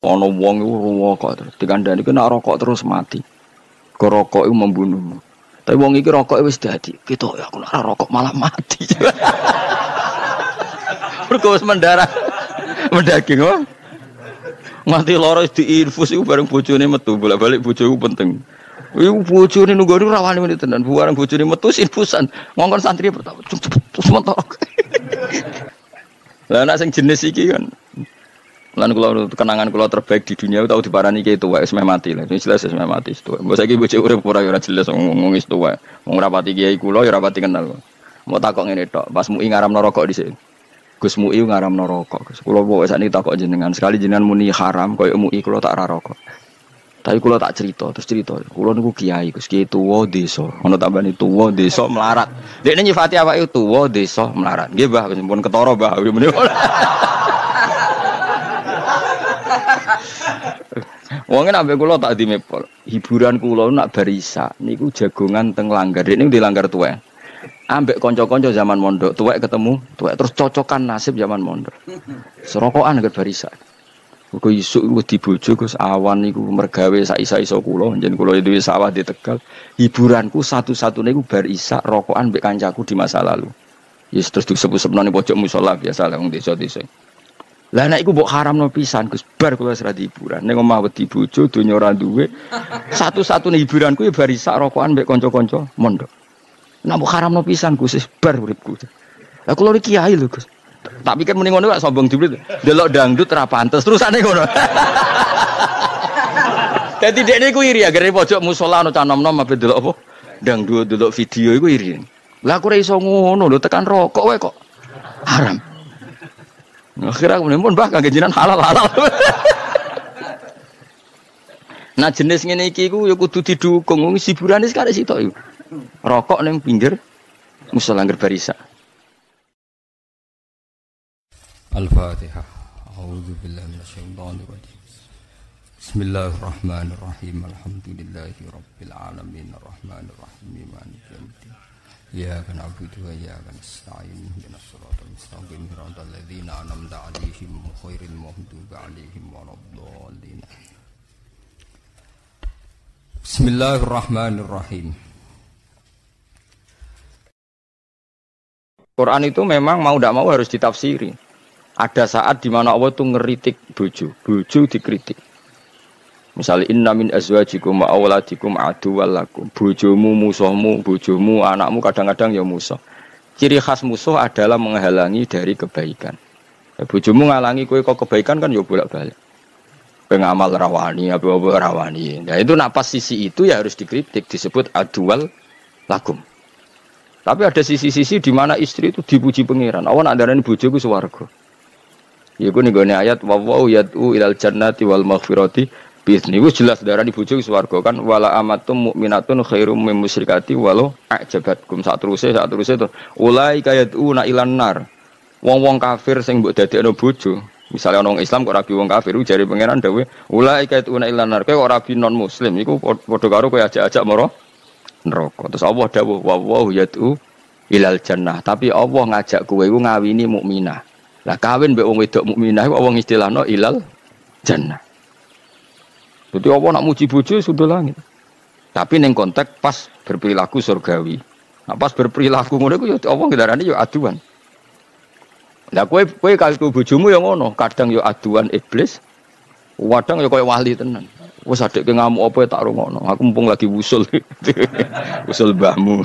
Ono wong iku rokok terus dikandani kena rokok terus mati. Kok rokok itu membunuhmu. Tapi wong iki rokok wis dadi. Kita ya aku nak rokok malah mati. Mergo mendarah mendaging wong. Mati loro diinfus iku bareng bojone metu, bolak-balik bojo iku penting. Iku bojone nunggu rawani menit tenan, bareng bojone metu infusan. Ngongkon santri pertama terus mentok. Lah anak sing jenis iki kan Lan kula kenangan kula terbaik di dunia tahu diparani ki tuwa wis mati lah. Wis jelas wis mati tuwa. Mbok saiki bojo urip ora ora jelas ngomong wis tuwa. Wong rapati kiai kula ya rapati kenal. Mau takok ngene tok, pas mui ngaramno rokok dhisik. Gus mui ngaramno rokok. Kula pokoke sakniki takok jenengan, sekali jenengan muni haram koyo mui kula tak ora rokok. Tapi kula tak cerita, terus cerita, kula niku kiai, Gus kiai tuwa desa. Ono tambani tuwa desa melarat. Dekne nyifati awake tuwa desa melarat. Nggih, Mbah, pun ketara, Mbah. Wong nek ambek kula tak dimepol. Hiburan kula nak barisa niku jagongan teng langgar. Ini di langgar tuwek. Ambek kanca-kanca zaman mondok, tuwek ketemu, tuwek terus cocokan nasib zaman mondok. Serokokan ke barisa. Kok isuk iku dibojo Gus awan niku mergawe sak isa-isa kula, njen kula itu sawah di Tegal. Hiburanku satu-satunya iku bar isa rokokan mbek kancaku di masa lalu. Yes terus disebut-sebut ning pojok musala biasa lah wong desa-desa. Lah nek iku mbok haramno pisan Gus bar kula wis hiburan. Ning omah wedi bojo donya ora duwe. Satu-satunya hiburanku ya barisak rokokan mbek kanca-kanca mondok. Nek mbok haramno pisan Gus bar uripku. Lah kula iki kiai lho Gus. Tak pikir mending ngono kok sombong diblit. Delok dangdut ra pantes terusane ngono. Dadi dekne iku iri agar pojok musala ono canom-nom apa delok apa? Dangdut delok video iku iri. Lah aku ora ngono lho tekan rokok wae kok haram. Akhirnya kemudian pun bahkan kejinan halal halal. nah jenis ini iki ku ya kudu didukung wong hiburane sekali sitok. Rokok ning pinggir musala angger barisa. Al-Fatihah. A'udzu billahi minasyaitonir rajim. Bismillahirrahmanirrahim. Alhamdulillahi rabbil alamin. Arrahmanir rahim. Maliki yaumiddin. Ya kana abudu wa ya kana sa'in Dina suratul mustaqim Hiratul ladhina anamda alihim Khairil muhduba alihim Waladhalina Bismillahirrahmanirrahim Quran itu memang mau tidak mau harus ditafsiri. Ada saat di mana Allah itu ngeritik bojo, bojo dikritik. Misalnya inna min azwajikum wa auladikum aduwwal lakum. Bojomu, musuhmu, bojomu, anakmu kadang-kadang ya musuh. Ciri khas musuh adalah menghalangi dari kebaikan. Ya, bojomu ngalangi kue kok kebaikan kan ya bolak-balik. Pengamal rawani, apa-apa rawani. Nah itu napas sisi itu ya harus dikritik, disebut adual lakum. Tapi ada sisi-sisi di mana istri itu dipuji pangeran. Awan ini bojoku swarga. Iku nih ayat wa yad'u ilal jannati wal maghfirati Bisni wis jelas darah di bujuk swarga kan wala amatum mukminatun khairum min musyrikati walau ajabatkum saat terusé saat terusé itu ulai kayatuna ilan nar. Wong-wong kafir sing mbok dadekno bojo. Misalnya orang Islam kok rabi wong kafir jari pangeran dawe ulai kayatuna ilan nar. Kayak kok rabi non muslim iku padha karo kowe ajak-ajak moro neraka. Terus Allah dawuh wa wa yad'u ilal jannah. Tapi Allah ngajak kowe iku ngawini mukminah. Lah kawin mbek wong wedok mukminah iku wong istilahno ilal jannah. Jadi Allah nak muji bojo sudah langit. Tapi neng konteks pas berperilaku surgawi. Nah, pas berperilaku ngono iku ya Allah ngendarani ya aduan. Lah kowe kowe kalau bojomu yang ngono, kadang ya aduan iblis, kadang ya koyo wali tenan. Wes adek ke ngamuk apa ya tak rungokno. Aku mumpung lagi wusul. wusul mbahmu.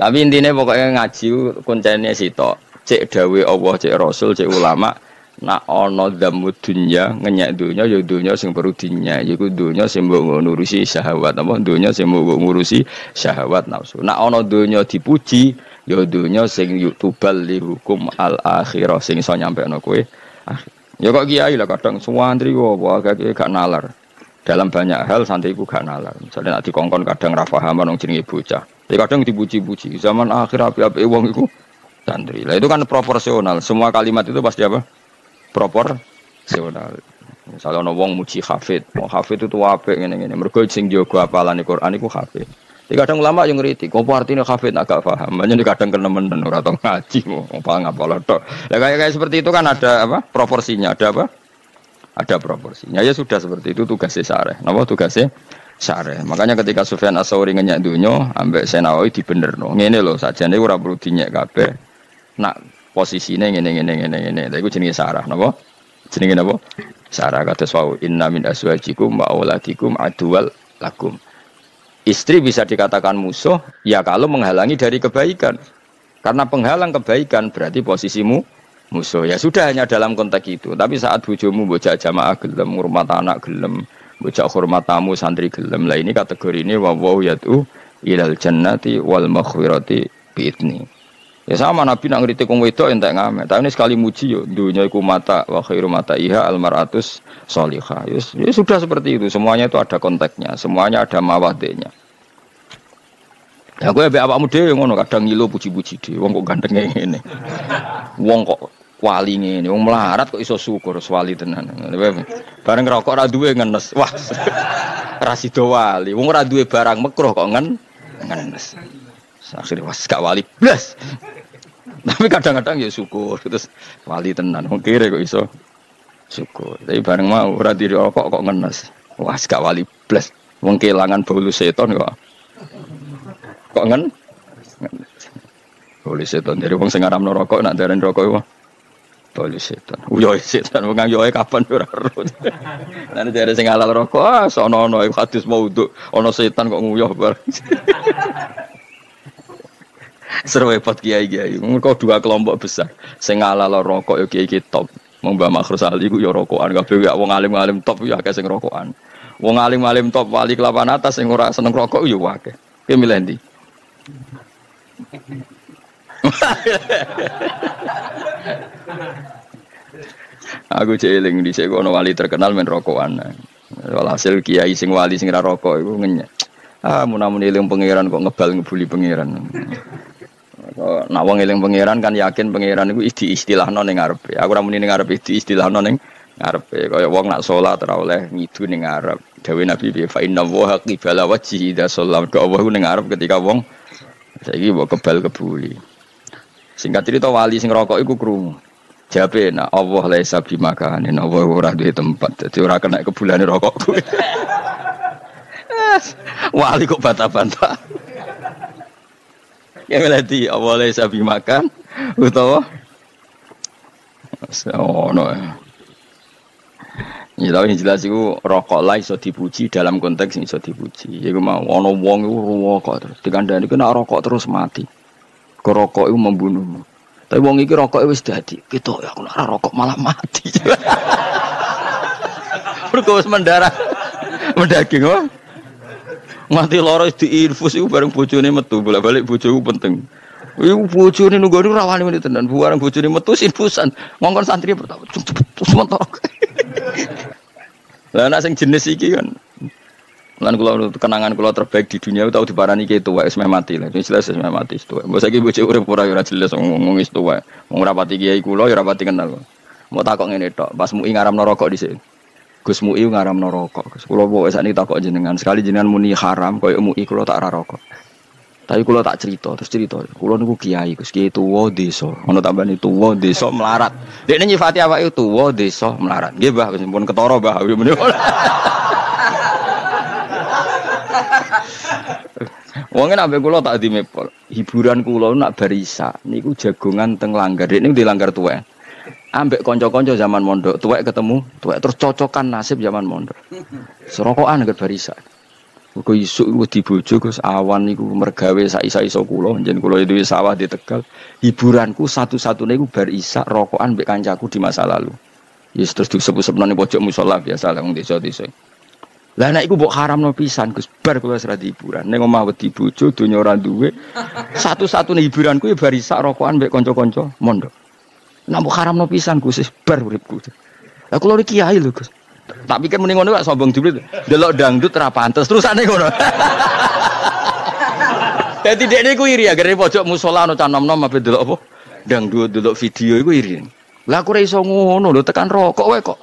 Tapi intinya pokoknya ngaji kuncinya sitok. Cek dawe Allah, cek Rasul, cek ulama nak ana dzamu dunya ngenyek dunya ya dunya sing perlu dinya yaiku dunya sing mbok ngurusi syahwat. Apa? Dunya sing mbok ngurusi syahwat nafsu. Nak ana dunya dipuji ya dunya sing yutubal li hukum al akhirah sing iso nyampekno kowe ya kok kiai lah kadang suwantri kok apa gak nalar. Dalam banyak hal santriku gak nalar. Misalnya nak dikongkon kadang ra paham nang jenenge bocah. Ya kadang dipuji-puji. Zaman akhir api-api wong iku santri. Lah itu kan proporsional. Semua kalimat itu pasti apa proporsional. Misalnya ono wong muji hafid, wong hafid itu apik ngene ngene. Mergo sing jaga apalane Quran iku hafid. Di kadang ulama yang ngerti, kok artinya kafir agak paham. Banyak di kadang kenemen ora tau ngaji mau apa ngapa tok. Ya kayak kayak seperti itu kan ada apa? Proporsinya, ada apa? Ada proporsinya. Ya sudah seperti itu tugasnya sare. Napa tugasnya sare. Makanya ketika Sufyan Asauri ngenyak dunia, ambek Senawawi dibenerno. Ngene lho, sajane ora perlu dinyek kabeh. Nak posisine ngene ngene ngene ngene. Lha iku jenenge sarah napa? Jenenge napa? Sarah kata wau inna min aswajikum wa auladikum aduwal lakum. Istri bisa dikatakan musuh ya kalau menghalangi dari kebaikan. Karena penghalang kebaikan berarti posisimu musuh. Ya sudah hanya dalam konteks itu. Tapi saat bujumu bocah jamaah gelem, hormat anak gelem, bocah hormat tamu santri gelem. Lah ini kategori ini wa yatu ilal jannati wal maghfirati bi'idni. Ya sama Nabi nak ngritik wong wedok entek ngamen. Tapi ini sekali muji yo dunia iku mata wa khairu mata iha al maratus solihah. Ya, ya sudah seperti itu. Semuanya itu ada konteksnya, semuanya ada mawadenya. Ya gue be awakmu dhewe ngono kadang ngilo puji-puji dhewe wong kok ganteng ngene. Wong kok wali ngene, wong melarat kok iso syukur wali tenan. Bareng rokok ora duwe ngenes. Wah. Ra wali. Wong ora barang mekruh kok ngen ngenes. Akhirnya was gak wali blas. Tapi kadang-kadang ya syukur terus wali tenan. Wong kira kok iso syukur. Tapi bareng mau ora dirokok kok ngenes. Wah, gak wali blas. Wong kelangan bau seton kok. Kok ngen? Bau seton dari wong sing ngaramno rokok nak darani rokok iku. Bau seton. Uyo seton wong yo kapan ora ero. Lan dari sing halal rokok ah sono-ono hadis maudhu. Ana setan kok nguyuh bareng. Seru repot kiai kiai. Mereka dua kelompok besar. Sing ala rokok yo kiai top. Mau mbak makhrus ali ku yo rokokan. Kabeh ya wong alim alim top yo akeh sing rokokan. Wong alim alim top wali kelapan atas sing ora seneng rokok yo akeh. Ki milih ndi? Aku celing di sekono wali terkenal men rokokan. Walhasil kiai sing wali sing ra rokok iku ngenyek. Ah munamun eling pangeran kok ngebal ngebuli pangeran. Nak wong eling pangeran kan yakin pangeran iku isti istilahno ning ngarepe. Aku ora muni ning ngarepe isti istilahno ning ngarepe. Kaya wong nak salat ora oleh ngidu ning ngarep. Dewe Nabi bi fa inna wa qibala wajhi idza. Do Allah ning ngarep ketika wong saiki mbok kebal kebuli. Singkat cerita wali sing rokok iku krungu. Jabe nak Allah laisa bimakanin Allah ora duwe tempat. Dadi ora kena kebulane rokokku. wali kok bata-bata. Ya melati awalnya sabi makan utawa oh no. Ya tapi jelas itu rokok lah iso dipuji dalam konteks iso dipuji. Ya mau ono wong itu rokok terus dikandani kena rokok terus mati. Ke rokok itu membunuhmu. Tapi wong iki rokok wis dadi. Gitu ya aku rokok malah mati. Mergo mendarah mendaging oh. Mati loro infus iku bareng bojone metu, bolak-balik bojoku penting. Iku bojone nunggu ora wani menit tenan, bareng bojone metu infusan. Ngongkon santri pertama cepet mentok. Lah sing jenis iki kan Lan kula kenangan kula terbaik di dunia tau diparani ki tuwa wis mati lah. Wis jelas wis mati tuwa. Mbok saiki bojo urip ora ora jelas ngomong wis tuwa. Wong ora pati kiai kula ya ora pati kenal. Mau takok ngene tok, pas mu ngaramno rokok dhisik. Gus Mui ngaram rokok. Gus kula pokoke sakniki takok jenengan, sekali jenengan muni haram koyo Mui kula tak rokok. Tapi kula tak cerita, terus cerita, kula niku kiai, Gus kiai tuwa desa. Ono tambani tuwa desa melarat. Dekne nyifati awake tuwa desa melarat. Nggih, Mbah, wis pun ketara, Mbah. Wong nek kula tak dimepol. Hiburan kula nak barisa niku jagongan teng langgar. Dekne di langgar ambek konco-konco zaman mondok tuwek ketemu tuwek terus cocokan nasib zaman mondok. Serokokan ke barisa Kau isu iku dibojo Gus awan niku mergawe sak-isa iso kula njen kula itu sawah di Tegal hiburanku satu-satunya iku bar isak rokokan mbek kancaku di masa lalu. Yes terus disebut-sebut ning pojok musola biasa lah wong desa-desa. Lah nek iku mbok haramno pisan Gus bar kula serah hiburan. Ning omah wedi bojo donya ora duwe satu-satunya hiburanku ya bar isak rokokan mbek kanca-kanca mondok Nampu haram no pisan Gus bar uripku. Aku lho kiai lho Gus. Tak pikir mending ngono sombong dulu. Delok dangdut ra pantes terusane ngono. Dadi dekne ku iri agar pojok musola ono canom-nom ape delok apa? Dangdut delok video iku iri. Lah aku ora iso ngono lho tekan rokok wae kok.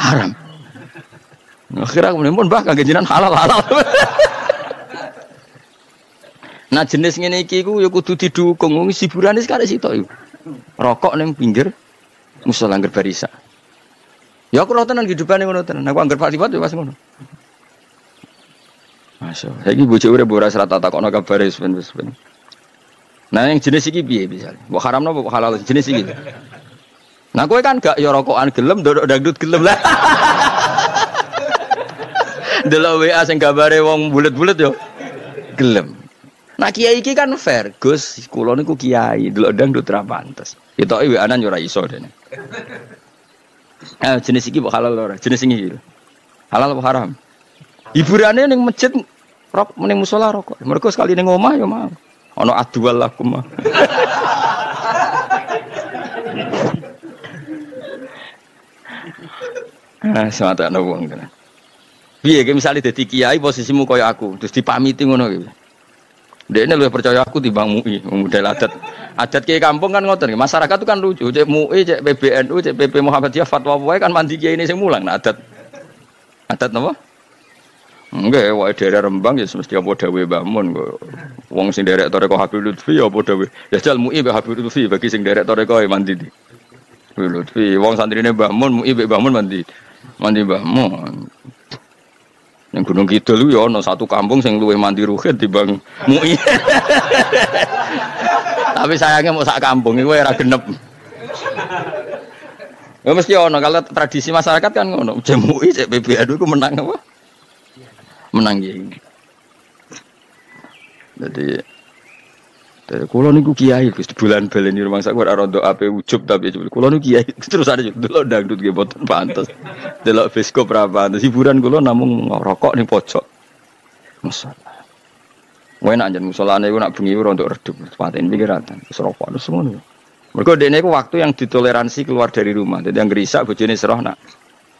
Haram. Akhirnya kemudian pun bah kagak jinan halal halal. Nah jenis ngene iki ku ya kudu didukung wong hiburane sekarang sitok. Rokok ning pinggir musola angger barisa. Ya aku rotenan hidupane ngono tenan. Aku angger Liwat ya pas ngono. Masya Allah. Saiki bojo urip ora serata takokno kabare ben ben. Nah yang jenis iki piye misalnya? Mbok haramno mbok halal jenis iki. Nah kowe kan gak ya rokokan gelem dodok dangdut gelem lah. Delok WA sing gambare wong bulet-bulet yo gelem. Nah kiai iki kan fair, Gus, kula niku kiai, delok dangdut ra pantes. Ketoke WA-an yo ora iso dene. Eh jenis iki mbok halal ora? Jenis iki. Halal apa haram? Hiburannya ning masjid rok ning musola rokok. Mereka sekali ning omah ya mau. Ono adual lakum mah. Ah, semata ana wong. Piye ge misale dadi kiai posisimu kaya aku, terus dipamiti ngono. Dia ini lebih percaya aku timbang MUI, model adat. Adat kiai kampung kan ngoten, masyarakat itu kan lucu. Cek MUI, cek PBNU, cek PP Muhammadiyah, fatwa wae kan mandi kiai ini sing mulang. Nah, adat adat napa? Enggak, wae daerah Rembang ya mesti apa dawe bangun kok. Wong sing derek toreko Habib Lutfi ya apa dawe. Ya jal MUI be Habib Lutfi bagi sing derek toreko ya mandi di. Lutfi, wong santrine Mbah Mun, MUI be Mbah Mun mandi. Mandi Mbah Mun. Yang Gunung Kidul ya ono satu kampung sing luwih mandi ruhit dibang MUI. Tapi sayangnya mau sak kampung iku ora genep. Ya mesti ono kalau tradisi masyarakat kan ngono. MUI cek PBNU iku menang apa? menang ya Jadi dari kulo niku kiai Gus bulan balen di rumah saya ora rondo ape ujub tapi kulo niku kiai terus ada juga dulu dangdut ge boten pantes. Delok fisko berapa pantes hiburan kulo namung rokok ning pojok. Masalah. Wae nak jan musolane iku nak bengi rondo redup paten pikiran wis rokok terus ngono. Mergo dene iku waktu yang ditoleransi keluar dari rumah. Jadi yang gerisak bojone seroh nak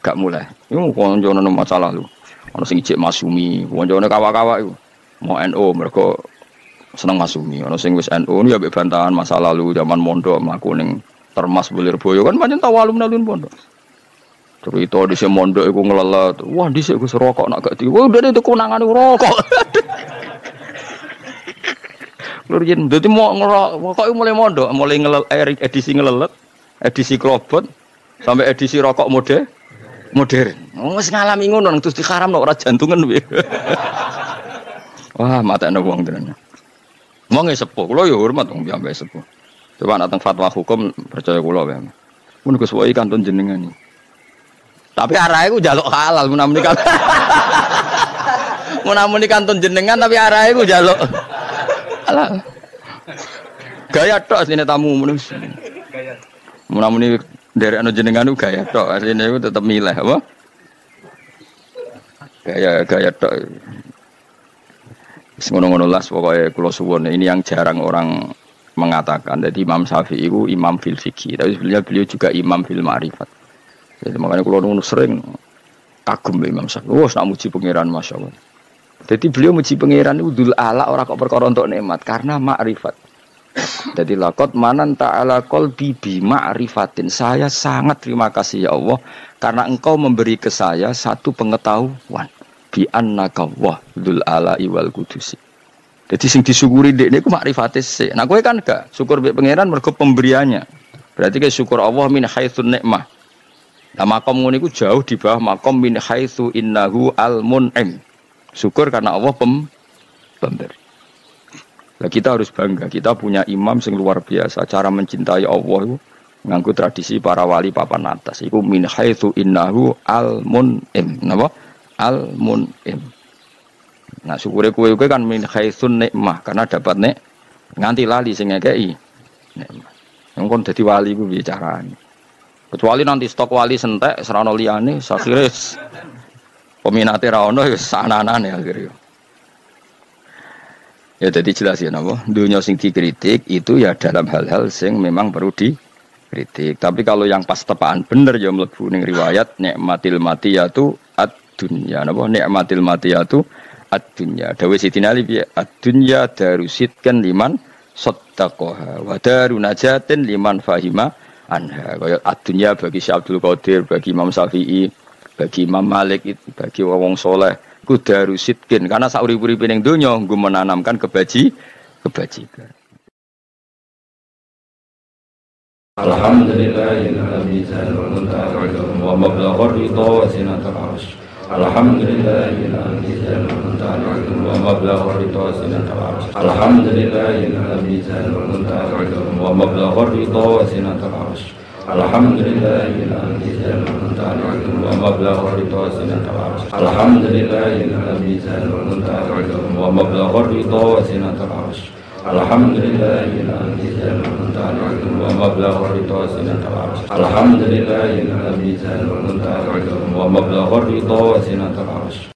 gak mulai. Iku konjono masalah lu. Ono sing ijek Masumi, woncone kawa-kawa iku. Mau NU mereka seneng Masumi. Ono sing wis NU ya mbek bantahan masa lalu zaman mondok mlaku ning Termas Bulir Boyo kan pancen tau alumni alun pondok. Cerita di sini mondok iku ngelelet. Wah, di sini gue rokok nak gak di. Wah, udah itu kunangan rokok. Lurjen, jadi mau ngerokok, kok mulai mondok, mulai ngelel, edisi ngelelet, edisi klobot, sampai edisi rokok mode, modern. Wis ngalami ngono terus dikaramno ora jantungan piye. Wah, mata ana wong tenan. Wong e sepuh, kula ya hormat wong piyambake sepuh. Coba nak fatwa hukum percaya kula wae. Mun Gus Wai kantun jenengan iki. Tapi arahe ku jaluk halal mun namuni kan. Mun namuni kantun jenengan tapi arahe ku jaluk halal. Gaya tok sini tamu mun. Gaya. Mun namuni dari anu jenengan itu gaya tok aslinya itu tetap milih apa gaya gaya tok ngono-ngono las pokoknya kulo suwon ini yang jarang orang mengatakan jadi Imam Syafi'i itu imam fil fikih tapi sebenarnya beliau juga imam fil ma'rifat jadi makanya kulo nunggu sering kagum Imam Syafi'i wah nak muji pangeran masya Allah jadi beliau muji pangeran itu dul ala orang kok perkara untuk nikmat karena ma'rifat jadi lakot manan ta'ala kolbi bima arifatin. Saya sangat terima kasih ya Allah. Karena engkau memberi ke saya satu pengetahuan. Bi annaka wahdul ala iwal kudusi. Jadi sing disyukuri dek ini ku makrifatis sih. Nah gue kan gak syukur bi pangeran mergo pemberiannya. Berarti kayak syukur Allah min haitsun nikmah. Nah makom ngono iku jauh di bawah makom min haitsu innahu al mun'im. Syukur karena Allah pem pemberi. Nah, kita harus bangga, kita punya imam yang luar biasa. Cara mencintai Allah itu tradisi para wali papan atas. Iku min haitsu innahu al mun'im. Napa? Al mun'im. Nah, syukure kowe kowe kan min haitsun nikmah karena dapat nek nganti lali sing ngekeki nikmah. Kon dadi wali ku bicarane. Kecuali nanti stok wali sentek serano liyane sakire peminate ra ono ya sananane akhirnya. Ya jadi jelas ya napa, dunia sing dikritik itu ya dalam hal-hal sing memang perlu dikritik. Tapi kalau yang pas tepaan bener ya mlebu ning riwayat nikmatil matiyatu ad-dunya napa nikmatil matiyatu ad-dunya. Dawe Sidina Ali piye? Ad-dunya darusitkan liman sattaqaha wa daru najatin liman fahima anha. Kaya ad-dunya bagi Syekh Abdul Qadir, bagi Imam Syafi'i, bagi Imam Malik, bagi wong soleh ku darusitkin karena sauri-uri pining donya nggo menanamkan kebaji kebajikan. Alhamdulillahilladzi wa mablaghar ridha wa sinatul mablaghar ridha wa sinatul arsh. Alhamdulillahilladzi wa mablagha ridha sinatal arsh Alhamdulillahilladzi wa mablagha ridha sinatal arsh